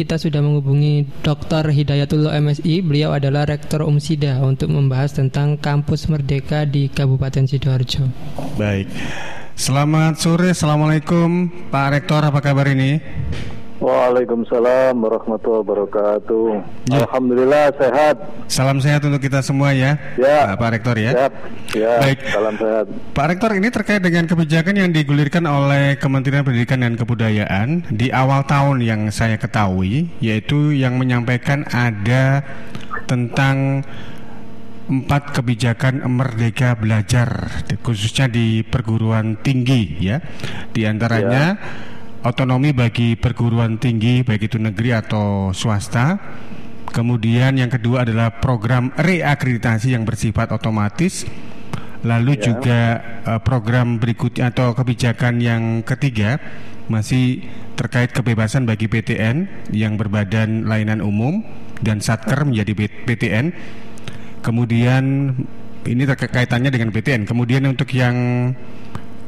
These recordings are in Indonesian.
kita sudah menghubungi Dr. Hidayatullah MSI. Beliau adalah Rektor Umsida untuk membahas tentang Kampus Merdeka di Kabupaten Sidoarjo. Baik. Selamat sore, Assalamualaikum Pak Rektor, apa kabar ini? Waalaikumsalam warahmatullahi wabarakatuh. Ya. Alhamdulillah sehat. Salam sehat untuk kita semua ya, ya. Pak Rektor ya. Sehat. Ya. Baik. Salam sehat. Pak Rektor ini terkait dengan kebijakan yang digulirkan oleh Kementerian Pendidikan dan Kebudayaan di awal tahun yang saya ketahui, yaitu yang menyampaikan ada tentang empat kebijakan merdeka belajar khususnya di perguruan tinggi ya. Di antaranya ya otonomi bagi perguruan tinggi baik itu negeri atau swasta. Kemudian yang kedua adalah program reakreditasi yang bersifat otomatis. Lalu ya. juga uh, program berikutnya atau kebijakan yang ketiga masih terkait kebebasan bagi PTN yang berbadan layanan umum dan satker menjadi PTN. Kemudian ini terkaitannya dengan PTN. Kemudian untuk yang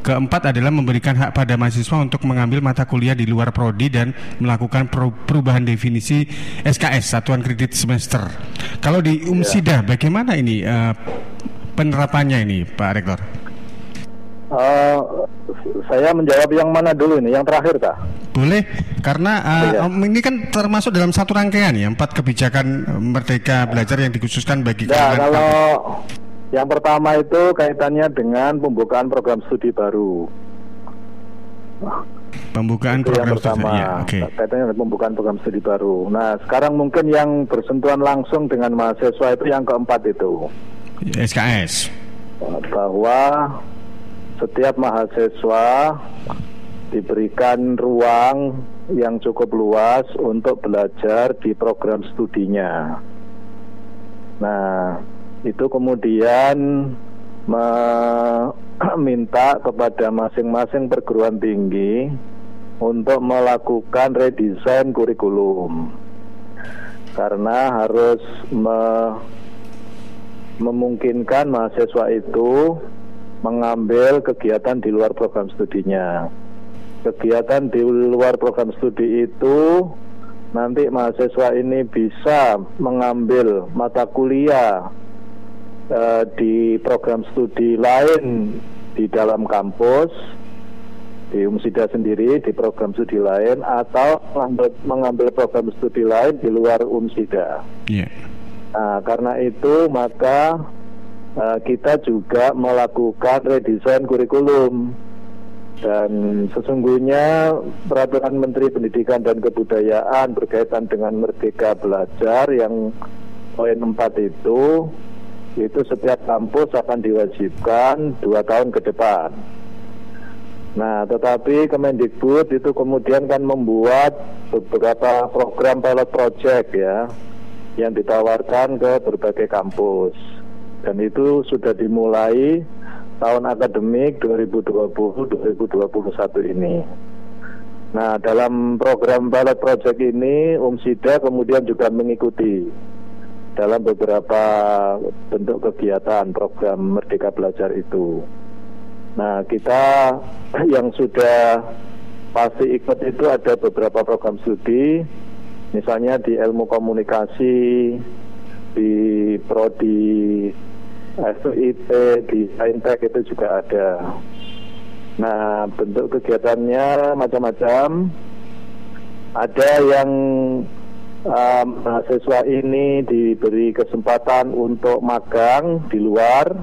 Keempat adalah memberikan hak pada mahasiswa untuk mengambil mata kuliah di luar prodi dan melakukan perubahan definisi SKS Satuan Kredit Semester. Kalau di Umsida, ya. bagaimana ini uh, penerapannya ini, Pak Rektor? Uh, saya menjawab yang mana dulu ini, yang terakhir kah? Boleh, karena uh, ya. ini kan termasuk dalam satu rangkaian ya, empat kebijakan Merdeka Belajar yang dikhususkan bagi ya, kalau yang pertama itu kaitannya dengan pembukaan program studi baru. Pembukaan itu program yang pertama, studi, ya, okay. kaitannya dengan pembukaan program studi baru. Nah, sekarang mungkin yang bersentuhan langsung dengan mahasiswa itu yang keempat itu. SKS. Bahwa setiap mahasiswa diberikan ruang yang cukup luas untuk belajar di program studinya. Nah, itu kemudian meminta kepada masing-masing perguruan tinggi untuk melakukan redesign kurikulum karena harus me memungkinkan mahasiswa itu mengambil kegiatan di luar program studinya. Kegiatan di luar program studi itu nanti mahasiswa ini bisa mengambil mata kuliah uh, di program studi lain di dalam kampus di Umsida sendiri di program studi lain atau mengambil, mengambil program studi lain di luar Umsida. Yeah. Nah, karena itu maka uh, kita juga melakukan redesign kurikulum dan sesungguhnya peraturan Menteri Pendidikan dan Kebudayaan berkaitan dengan Merdeka Belajar yang poin 4 itu itu setiap kampus akan diwajibkan dua tahun ke depan. Nah, tetapi Kemendikbud itu kemudian kan membuat beberapa program pilot project ya yang ditawarkan ke berbagai kampus. Dan itu sudah dimulai tahun akademik 2020-2021 ini. Nah, dalam program pilot project ini Umsida kemudian juga mengikuti dalam beberapa bentuk kegiatan program Merdeka Belajar itu. Nah, kita yang sudah pasti ikut itu ada beberapa program studi, misalnya di ilmu komunikasi, di prodi FIP, di Saintek itu juga ada. Nah, bentuk kegiatannya macam-macam. Ada yang um, mahasiswa ini diberi kesempatan untuk magang di luar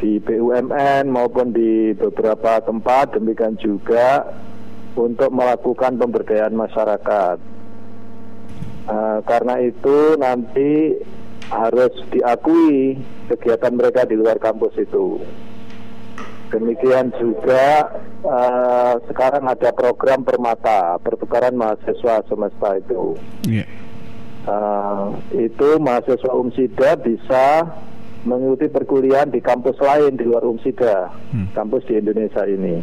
di BUMN maupun di beberapa tempat demikian juga untuk melakukan pemberdayaan masyarakat. Uh, karena itu nanti harus diakui kegiatan mereka di luar kampus itu. Demikian juga uh, sekarang ada program permata pertukaran mahasiswa semesta itu. Yeah. Uh, itu mahasiswa Umsida bisa mengikuti perkuliahan di kampus lain di luar Umsida, hmm. kampus di Indonesia ini.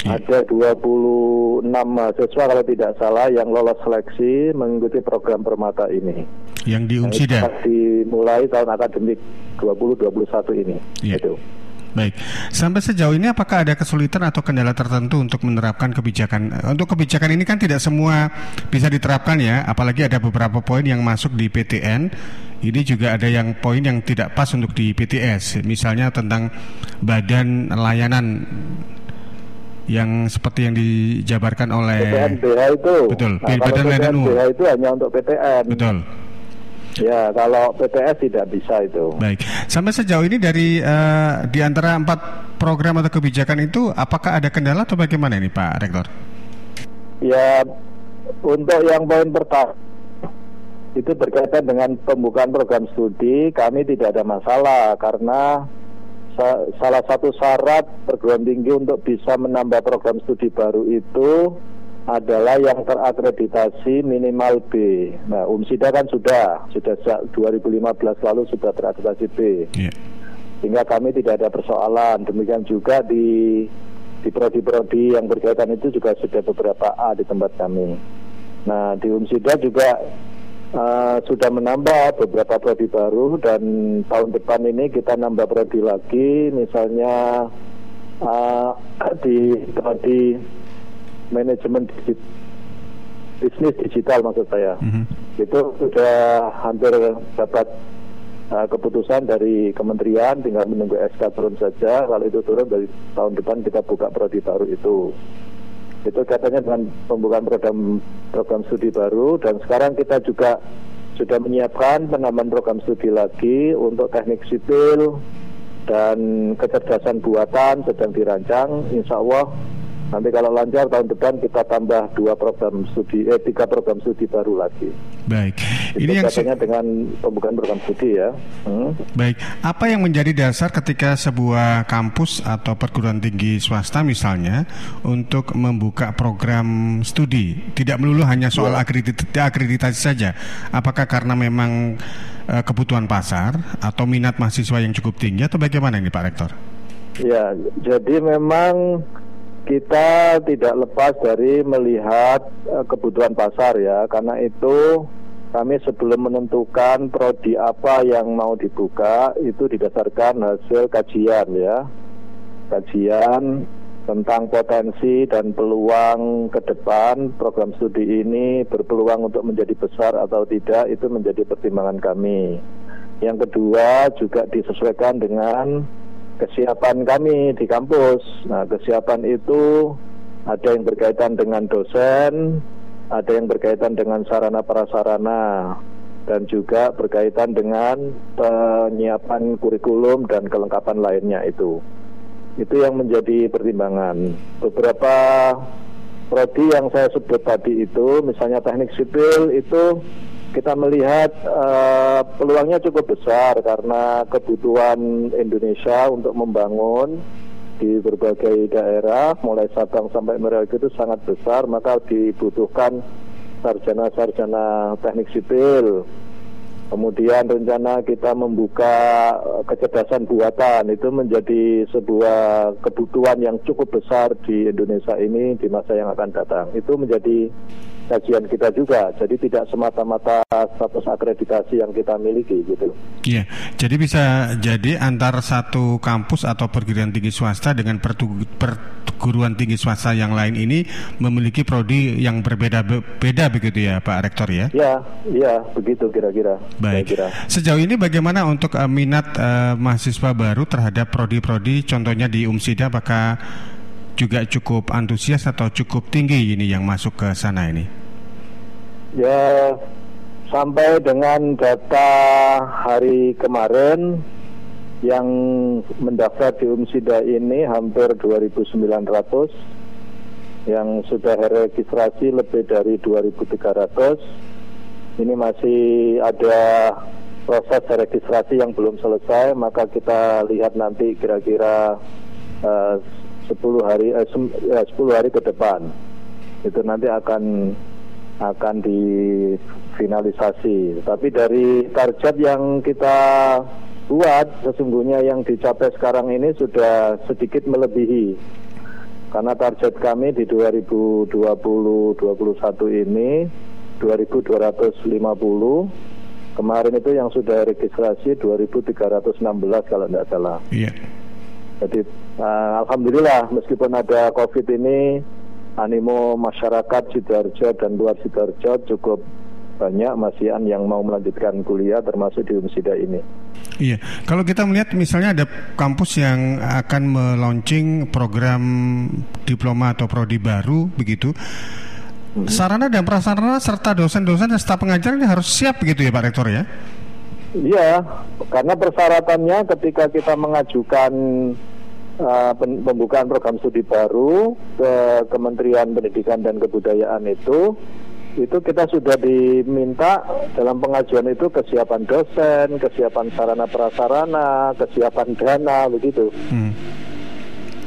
Yeah. Ada 26 mahasiswa kalau tidak salah yang lolos seleksi mengikuti program permata ini. Yang di Umsida. Nah, dimulai tahun akademik 2021 ini. Yeah. Itu. Baik, sampai sejauh ini apakah ada kesulitan atau kendala tertentu untuk menerapkan kebijakan? Untuk kebijakan ini kan tidak semua bisa diterapkan ya, apalagi ada beberapa poin yang masuk di PTN. Ini juga ada yang poin yang tidak pas untuk di PTS, misalnya tentang badan layanan yang seperti yang dijabarkan oleh PTN BH itu. Betul, nah, badan layanan itu hanya untuk PTN. Betul. Ya, kalau PTS tidak bisa itu. Baik. Sampai sejauh ini dari uh, di antara empat program atau kebijakan itu, apakah ada kendala atau bagaimana ini, Pak Rektor? Ya, untuk yang poin pertama itu berkaitan dengan pembukaan program studi, kami tidak ada masalah karena sa salah satu syarat perguruan tinggi untuk bisa menambah program studi baru itu adalah yang terakreditasi minimal B. Nah, UMSIDA kan sudah, sudah sejak 2015 lalu sudah terakreditasi B. Yeah. Sehingga kami tidak ada persoalan. Demikian juga di di prodi-prodi yang berkaitan itu juga sudah beberapa A di tempat kami. Nah, di UMSIDA juga uh, sudah menambah beberapa prodi baru dan tahun depan ini kita nambah prodi lagi, misalnya uh, di prodi manajemen digital, bisnis digital maksud saya. Mm-hmm. Itu sudah hampir dapat uh, keputusan dari kementerian, tinggal menunggu SK turun saja. Kalau itu turun dari tahun depan kita buka prodi baru itu. Itu katanya dengan pembukaan program program studi baru dan sekarang kita juga sudah menyiapkan penambahan program studi lagi untuk teknik sipil dan kecerdasan buatan sedang dirancang. Insya Allah Nanti kalau lancar tahun depan kita tambah dua program studi, eh tiga program studi baru lagi. Baik. Itu Ini yang katanya dengan pembukaan program studi ya. Hmm. Baik. Apa yang menjadi dasar ketika sebuah kampus atau perguruan tinggi swasta misalnya untuk membuka program studi, tidak melulu hanya soal ya. akreditasi saja. Apakah karena memang uh, kebutuhan pasar atau minat mahasiswa yang cukup tinggi atau bagaimana ini Pak Rektor? Ya, jadi memang kita tidak lepas dari melihat uh, kebutuhan pasar ya karena itu kami sebelum menentukan prodi apa yang mau dibuka itu didasarkan hasil kajian ya kajian tentang potensi dan peluang ke depan program studi ini berpeluang untuk menjadi besar atau tidak itu menjadi pertimbangan kami. Yang kedua juga disesuaikan dengan kesiapan kami di kampus. Nah, kesiapan itu ada yang berkaitan dengan dosen, ada yang berkaitan dengan sarana prasarana, dan juga berkaitan dengan penyiapan kurikulum dan kelengkapan lainnya itu. Itu yang menjadi pertimbangan. Beberapa prodi yang saya sebut tadi itu, misalnya teknik sipil itu kita melihat uh, peluangnya cukup besar karena kebutuhan Indonesia untuk membangun di berbagai daerah mulai Sabang sampai Merauke itu sangat besar maka dibutuhkan sarjana-sarjana teknik sipil kemudian rencana kita membuka eh, kecerdasan buatan itu menjadi sebuah kebutuhan yang cukup besar di Indonesia ini di masa yang akan datang itu menjadi kajian kita juga. Jadi tidak semata-mata status akreditasi yang kita miliki gitu. Iya, jadi bisa jadi antar satu kampus atau perguruan tinggi swasta dengan perguruan tinggi swasta yang lain ini memiliki prodi yang berbeda-beda begitu ya Pak Rektor ya? Iya, iya begitu kira-kira. Baik. Kira. Sejauh ini bagaimana untuk uh, minat uh, mahasiswa baru terhadap prodi-prodi contohnya di UMSIDA apakah juga cukup antusias atau cukup tinggi ini yang masuk ke sana ini? Ya sampai dengan data hari kemarin yang mendaftar di Umsida ini hampir 2.900 yang sudah registrasi lebih dari 2.300 ini masih ada proses registrasi yang belum selesai maka kita lihat nanti kira-kira uh, 10 hari eh, 10 ya, hari ke depan itu nanti akan akan difinalisasi. Tapi dari target yang kita buat sesungguhnya yang dicapai sekarang ini sudah sedikit melebihi. Karena target kami di 2020-2021 ini 2250 Kemarin itu yang sudah registrasi 2316 kalau tidak salah. Iya. Jadi uh, alhamdulillah meskipun ada Covid ini animo masyarakat Sidoarjo dan luar Sidoarjo cukup banyak masihan yang mau melanjutkan kuliah termasuk di Umsida ini. Iya, kalau kita melihat misalnya ada kampus yang akan melaunching program diploma atau prodi baru begitu. Hmm. Sarana dan prasarana serta dosen-dosen dan staf pengajar ini harus siap begitu ya Pak Rektor ya? Iya, karena persyaratannya ketika kita mengajukan uh, pembukaan program studi baru ke Kementerian Pendidikan dan Kebudayaan itu itu kita sudah diminta dalam pengajuan itu kesiapan dosen, kesiapan sarana prasarana, kesiapan dana begitu. Hmm.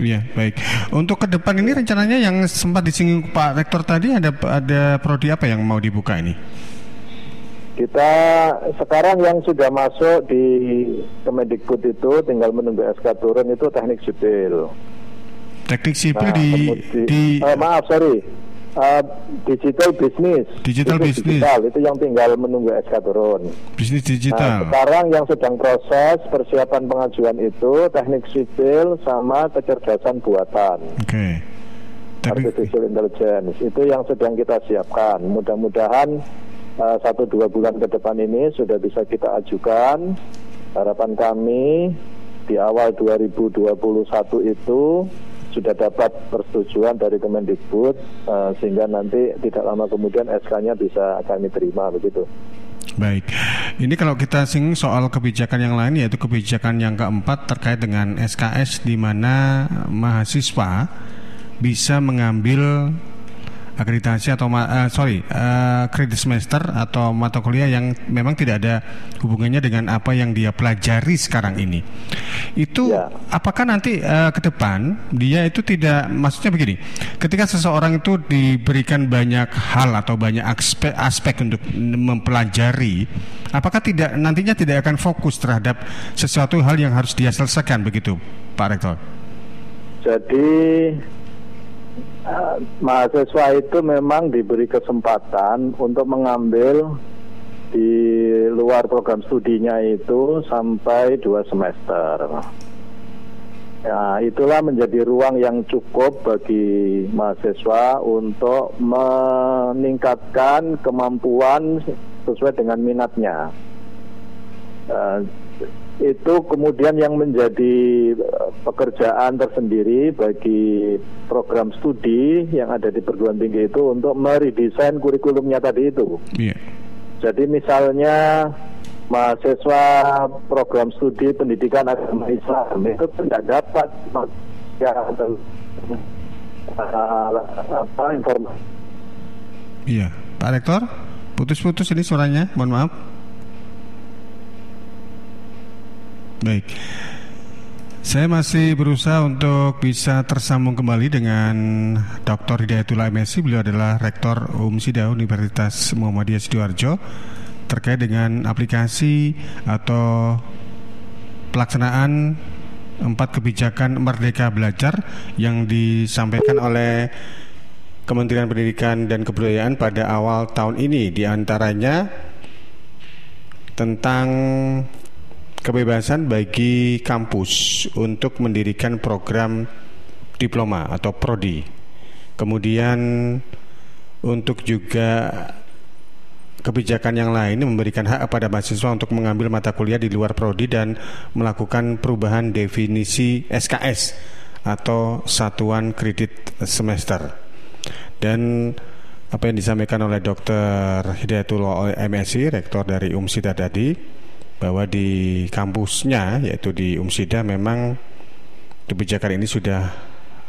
Iya baik. Untuk ke depan ini rencananya yang sempat disinggung Pak Rektor tadi ada ada prodi apa yang mau dibuka ini? Kita sekarang yang sudah masuk di Kemendikbud itu tinggal menunggu SK turun itu teknik sipil. Teknik sipil nah, di, di eh, maaf sorry uh, digital bisnis. Digital bisnis. Digital itu yang tinggal menunggu SK turun. Bisnis digital. Nah, sekarang yang sedang proses persiapan pengajuan itu teknik sipil sama kecerdasan buatan. Oke. Okay. Artificial intelligence itu yang sedang kita siapkan. Mudah-mudahan uh, satu dua bulan ke depan ini sudah bisa kita ajukan. Harapan kami di awal 2021 itu sudah dapat persetujuan dari Kemendikbud uh, sehingga nanti tidak lama kemudian SK-nya bisa kami terima begitu. Baik, ini kalau kita singgung soal kebijakan yang lain yaitu kebijakan yang keempat terkait dengan SKS di mana mahasiswa bisa mengambil akreditasi atau uh, sorry uh, kredit semester atau mata kuliah yang memang tidak ada hubungannya dengan apa yang dia pelajari sekarang ini. Itu ya. apakah nanti uh, ke depan dia itu tidak maksudnya begini, ketika seseorang itu diberikan banyak hal atau banyak aspek aspek untuk mempelajari, apakah tidak nantinya tidak akan fokus terhadap sesuatu hal yang harus dia selesaikan begitu, Pak Rektor? Jadi mahasiswa itu memang diberi kesempatan untuk mengambil di luar program studinya itu sampai dua semester. Ya, itulah menjadi ruang yang cukup bagi mahasiswa untuk meningkatkan kemampuan sesuai dengan minatnya. Uh, itu kemudian yang menjadi eh, pekerjaan tersendiri bagi program studi yang ada di perguruan tinggi itu untuk meredesain kurikulumnya tadi itu. Yeah. Jadi misalnya mahasiswa program studi pendidikan agama Islam itu tidak dapat ya apa informasi. Iya, Pak Rektor, putus-putus ini suaranya, mohon maaf. Baik. Saya masih berusaha untuk bisa tersambung kembali dengan Dr. Hidayatullah MSI. Beliau adalah Rektor UMSIDA Universitas Muhammadiyah Sidoarjo terkait dengan aplikasi atau pelaksanaan empat kebijakan Merdeka Belajar yang disampaikan oleh Kementerian Pendidikan dan Kebudayaan pada awal tahun ini di antaranya tentang kebebasan bagi kampus untuk mendirikan program diploma atau prodi. Kemudian untuk juga kebijakan yang lain memberikan hak kepada mahasiswa untuk mengambil mata kuliah di luar prodi dan melakukan perubahan definisi SKS atau satuan kredit semester. Dan apa yang disampaikan oleh Dr. Hidayatullah MSI, rektor dari UMSITA tadi, bahwa di kampusnya yaitu di Umsida memang kebijakan ini sudah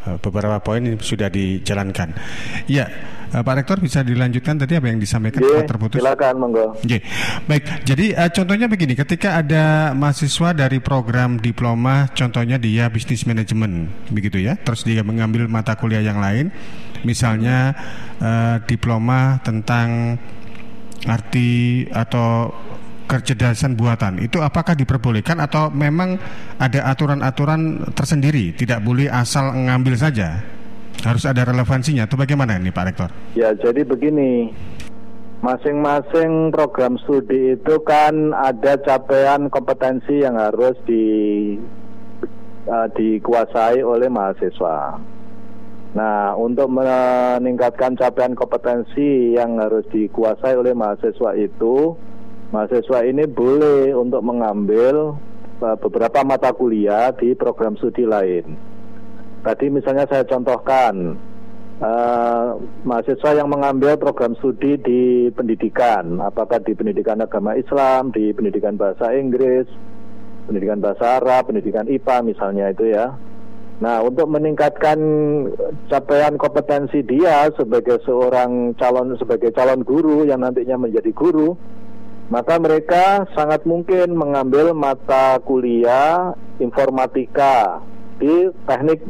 eh, beberapa poin sudah dijalankan. Ya, Pak Rektor bisa dilanjutkan tadi apa yang disampaikan Pak terputus? Silakan, monggo. Oke, baik. Jadi uh, contohnya begini, ketika ada mahasiswa dari program diploma, contohnya dia bisnis manajemen, begitu ya, terus dia mengambil mata kuliah yang lain, misalnya uh, diploma tentang arti atau kecerdasan buatan itu apakah diperbolehkan atau memang ada aturan-aturan tersendiri tidak boleh asal ngambil saja harus ada relevansinya atau bagaimana ini Pak Rektor? Ya jadi begini masing-masing program studi itu kan ada capaian kompetensi yang harus di uh, dikuasai oleh mahasiswa. Nah, untuk meningkatkan capaian kompetensi yang harus dikuasai oleh mahasiswa itu, mahasiswa ini boleh untuk mengambil uh, beberapa mata kuliah di program studi lain. Tadi misalnya saya contohkan uh, mahasiswa yang mengambil program studi di pendidikan, apakah di pendidikan agama Islam, di pendidikan bahasa Inggris, pendidikan bahasa Arab, pendidikan IPA misalnya itu ya Nah, untuk meningkatkan capaian kompetensi dia sebagai seorang calon sebagai calon guru yang nantinya menjadi guru, maka mereka sangat mungkin mengambil mata kuliah informatika di teknik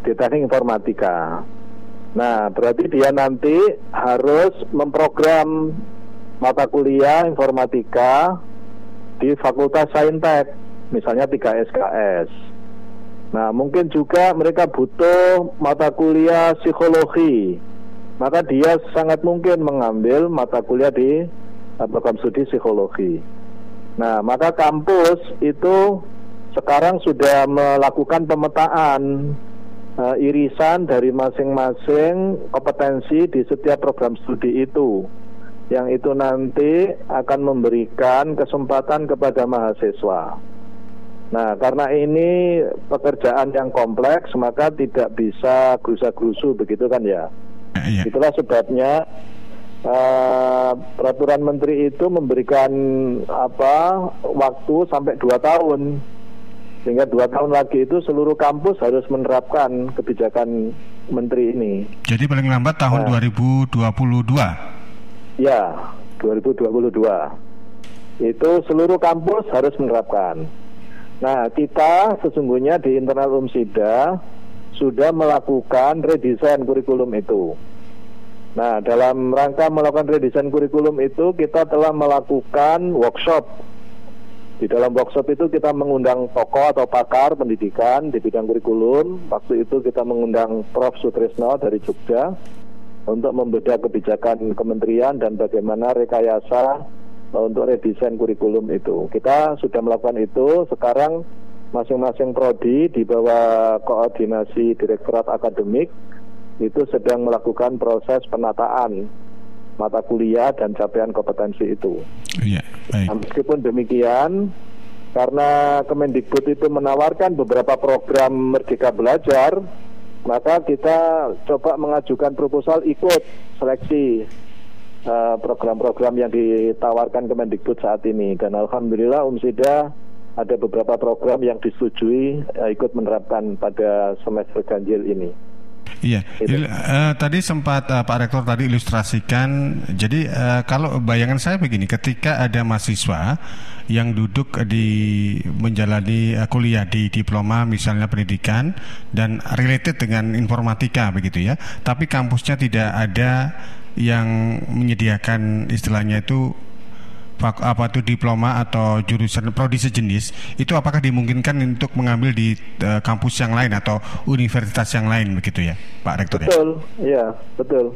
di teknik informatika. Nah, berarti dia nanti harus memprogram mata kuliah informatika di Fakultas Saintek, misalnya 3 SKS. Nah, mungkin juga mereka butuh mata kuliah psikologi. Maka dia sangat mungkin mengambil mata kuliah di program studi psikologi. Nah, maka kampus itu sekarang sudah melakukan pemetaan uh, irisan dari masing-masing kompetensi di setiap program studi itu. Yang itu nanti akan memberikan kesempatan kepada mahasiswa Nah, karena ini pekerjaan yang kompleks, maka tidak bisa gerusa-gerusu begitu kan ya. ya. Itulah sebabnya uh, peraturan menteri itu memberikan apa waktu sampai dua tahun, sehingga dua tahun lagi itu seluruh kampus harus menerapkan kebijakan menteri ini. Jadi paling lambat tahun nah, 2022. Ya, 2022. Itu seluruh kampus harus menerapkan. Nah, kita sesungguhnya di internal UMSIDA sudah melakukan redesain kurikulum itu. Nah, dalam rangka melakukan redesain kurikulum itu kita telah melakukan workshop. Di dalam workshop itu kita mengundang tokoh atau pakar pendidikan di bidang kurikulum. Waktu itu kita mengundang Prof. Sutrisno dari Jogja untuk membedah kebijakan kementerian dan bagaimana rekayasa untuk redesain kurikulum itu. Kita sudah melakukan itu, sekarang masing-masing prodi di bawah koordinasi Direktorat Akademik itu sedang melakukan proses penataan mata kuliah dan capaian kompetensi itu. Iya, baik. Nah, meskipun demikian, karena Kemendikbud itu menawarkan beberapa program Merdeka Belajar, maka kita coba mengajukan proposal ikut seleksi Eh, program-program uh, yang ditawarkan Kemendikbud saat ini dan alhamdulillah Umsida ada beberapa program yang disetujui uh, ikut menerapkan pada semester ganjil ini. Iya, Il, uh, tadi sempat uh, Pak Rektor tadi ilustrasikan. Jadi uh, kalau bayangan saya begini, ketika ada mahasiswa yang duduk di menjalani uh, kuliah di diploma misalnya pendidikan dan related dengan informatika begitu ya, tapi kampusnya tidak ada yang menyediakan istilahnya itu apa itu diploma atau jurusan prodi sejenis itu apakah dimungkinkan untuk mengambil di uh, kampus yang lain atau universitas yang lain begitu ya Pak Rektor betul, ya? Betul, ya betul.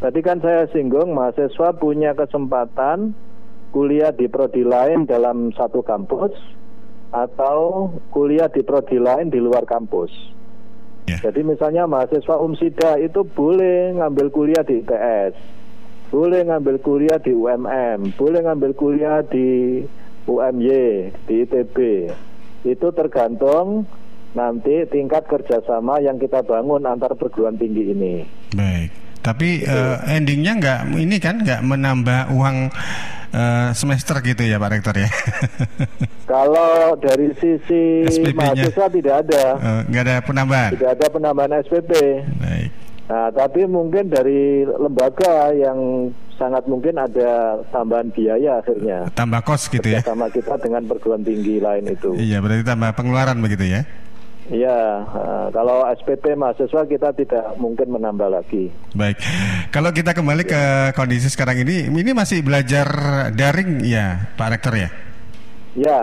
Tadi kan saya singgung mahasiswa punya kesempatan kuliah di prodi lain dalam satu kampus atau kuliah di prodi lain di luar kampus. Yeah. Jadi misalnya mahasiswa UMSIDA itu boleh ngambil kuliah di ITS, boleh ngambil kuliah di UMM, boleh ngambil kuliah di UMY, di ITB. Itu tergantung nanti tingkat kerjasama yang kita bangun antar perguruan tinggi ini. Baik. Tapi uh, endingnya nggak ini kan nggak menambah uang uh, semester gitu ya Pak Rektor ya? Kalau dari sisi mahasiswa tidak ada. Uh, nggak ada penambahan. Tidak ada penambahan SPP. Baik. Nah, tapi mungkin dari lembaga yang sangat mungkin ada tambahan biaya akhirnya. Tambah kos gitu ya? Sama kita dengan perguruan tinggi lain itu. Iya, berarti tambah pengeluaran begitu ya? Iya, uh, kalau SPP mahasiswa kita tidak mungkin menambah lagi. Baik, kalau kita kembali ke kondisi sekarang ini, ini masih belajar daring ya, Pak Rektor ya? Ya,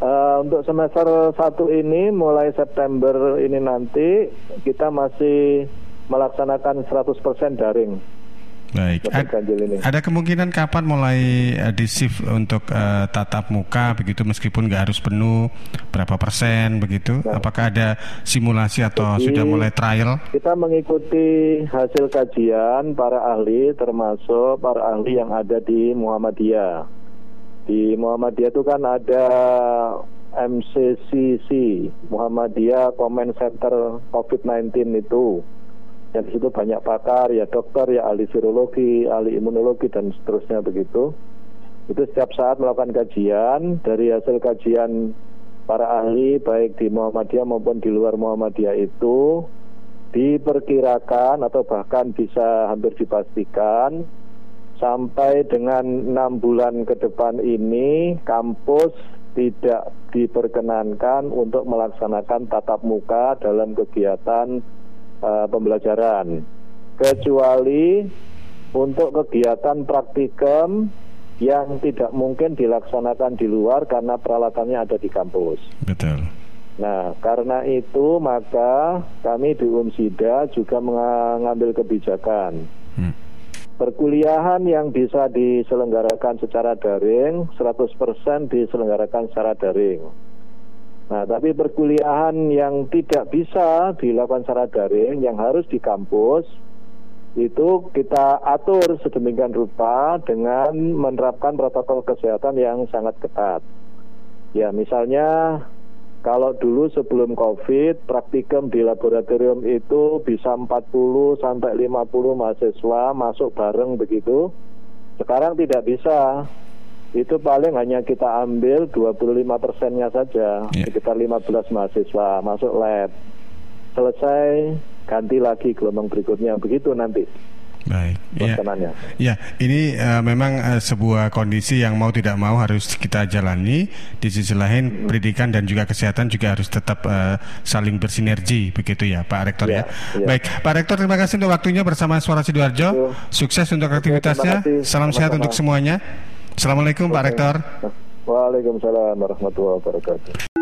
uh, untuk semester satu ini mulai September ini nanti kita masih melaksanakan 100% daring. Baik. Ini. Ada kemungkinan kapan mulai uh, di shift untuk uh, tatap muka begitu meskipun nggak harus penuh berapa persen begitu? Nah, Apakah ada simulasi atau jadi, sudah mulai trial? Kita mengikuti hasil kajian para ahli termasuk para ahli yang ada di Muhammadiyah. Di Muhammadiyah itu kan ada MCCC Muhammadiyah Comment Center COVID-19 itu yang di situ banyak pakar ya dokter ya ahli virologi ahli imunologi dan seterusnya begitu. Itu setiap saat melakukan kajian. Dari hasil kajian para ahli baik di Muhammadiyah maupun di luar Muhammadiyah itu diperkirakan atau bahkan bisa hampir dipastikan sampai dengan enam bulan ke depan ini kampus tidak diperkenankan untuk melaksanakan tatap muka dalam kegiatan uh, pembelajaran kecuali untuk kegiatan praktikum yang tidak mungkin dilaksanakan di luar karena peralatannya ada di kampus. Betul. Nah, karena itu maka kami di UMSIDA juga mengambil kebijakan. Hmm. Perkuliahan yang bisa diselenggarakan secara daring 100% diselenggarakan secara daring. Nah, tapi perkuliahan yang tidak bisa dilakukan secara daring, yang harus di kampus, itu kita atur sedemikian rupa dengan menerapkan protokol kesehatan yang sangat ketat. Ya, misalnya kalau dulu sebelum COVID, praktikum di laboratorium itu bisa 40 sampai 50 mahasiswa masuk bareng begitu. Sekarang tidak bisa itu paling hanya kita ambil 25 persennya saja, yeah. sekitar 15 mahasiswa masuk lab. Selesai, ganti lagi gelombang berikutnya, begitu nanti. Baik. Ya. ya, ini uh, memang uh, sebuah kondisi yang mau tidak mau harus kita jalani. Di sisi lain, hmm. pendidikan dan juga kesehatan juga harus tetap uh, saling bersinergi, begitu ya, Pak Rektor ya. ya. ya. Baik, Pak Rektor, terima kasih untuk waktunya bersama Suara Sidoarjo. Sukses untuk aktivitasnya. Salam sehat untuk semuanya. Assalamualaikum Pak Rektor. Waalaikumsalam warahmatullahi wabarakatuh.